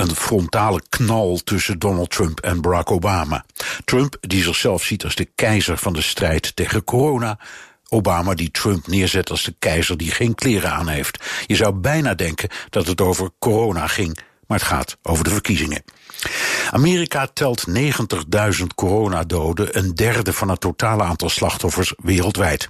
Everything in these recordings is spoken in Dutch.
Een frontale knal tussen Donald Trump en Barack Obama. Trump, die zichzelf ziet als de keizer van de strijd tegen corona. Obama, die Trump neerzet als de keizer die geen kleren aan heeft. Je zou bijna denken dat het over corona ging, maar het gaat over de verkiezingen. Amerika telt 90.000 coronadoden, een derde van het totale aantal slachtoffers wereldwijd.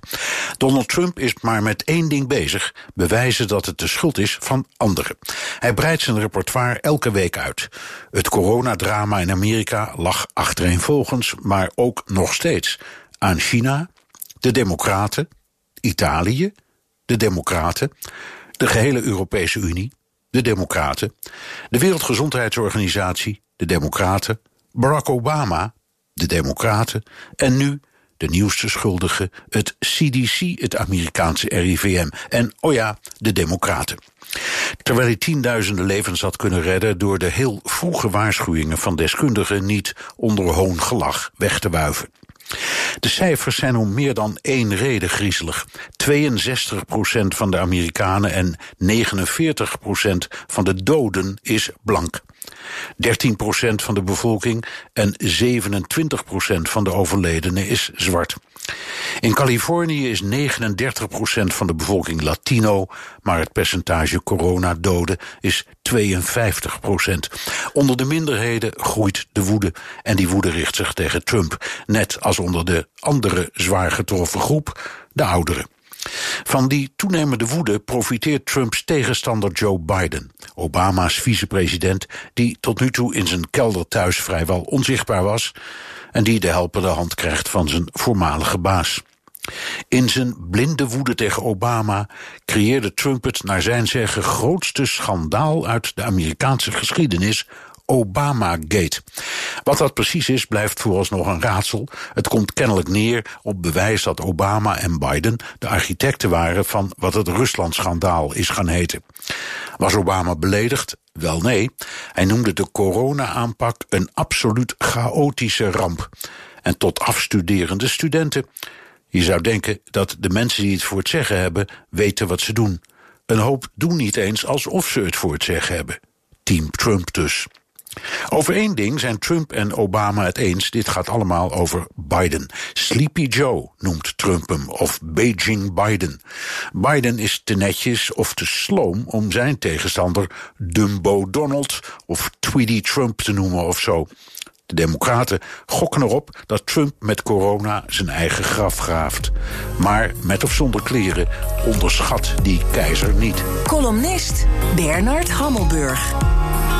Donald Trump is maar met één ding bezig: bewijzen dat het de schuld is van anderen. Hij breidt zijn repertoire elke week uit. Het coronadrama in Amerika lag achtereenvolgens, maar ook nog steeds aan China, de Democraten, Italië, de Democraten, de gehele Europese Unie, de Democraten, de Wereldgezondheidsorganisatie, de Democraten, Barack Obama, de Democraten en nu de nieuwste schuldige, het CDC, het Amerikaanse RIVM en, oh ja, de Democraten. Terwijl hij tienduizenden levens had kunnen redden door de heel vroege waarschuwingen van deskundigen niet onder hoongelach weg te wuiven. De cijfers zijn om meer dan één reden griezelig. 62% van de Amerikanen en 49% van de doden is blank. 13% van de bevolking en 27% van de overledenen is zwart. In Californië is 39% van de bevolking Latino, maar het percentage coronadoden is 52% Onder de minderheden groeit de woede en die woede richt zich tegen Trump, net als onder de andere zwaar getroffen groep, de ouderen. Van die toenemende woede profiteert Trumps tegenstander Joe Biden, Obama's vicepresident, die tot nu toe in zijn kelder thuis vrijwel onzichtbaar was en die de helpende hand krijgt van zijn voormalige baas. In zijn blinde woede tegen Obama creëerde Trump het naar zijn zeggen grootste schandaal uit de Amerikaanse geschiedenis Obamagate. Wat dat precies is, blijft vooralsnog een raadsel. Het komt kennelijk neer op bewijs dat Obama en Biden de architecten waren van wat het Rusland-schandaal is gaan heten. Was Obama beledigd? Wel nee. Hij noemde de corona-aanpak een absoluut chaotische ramp. En tot afstuderende studenten. Je zou denken dat de mensen die het voor het zeggen hebben, weten wat ze doen. Een hoop doen niet eens alsof ze het voor het zeggen hebben. Team Trump dus. Over één ding zijn Trump en Obama het eens. Dit gaat allemaal over Biden. Sleepy Joe noemt Trump hem, of Beijing Biden. Biden is te netjes of te sloom om zijn tegenstander Dumbo Donald of Tweedy Trump te noemen of zo. De Democraten gokken erop dat Trump met corona zijn eigen graf graaft. Maar met of zonder kleren onderschat die keizer niet. Columnist Bernard Hammelburg.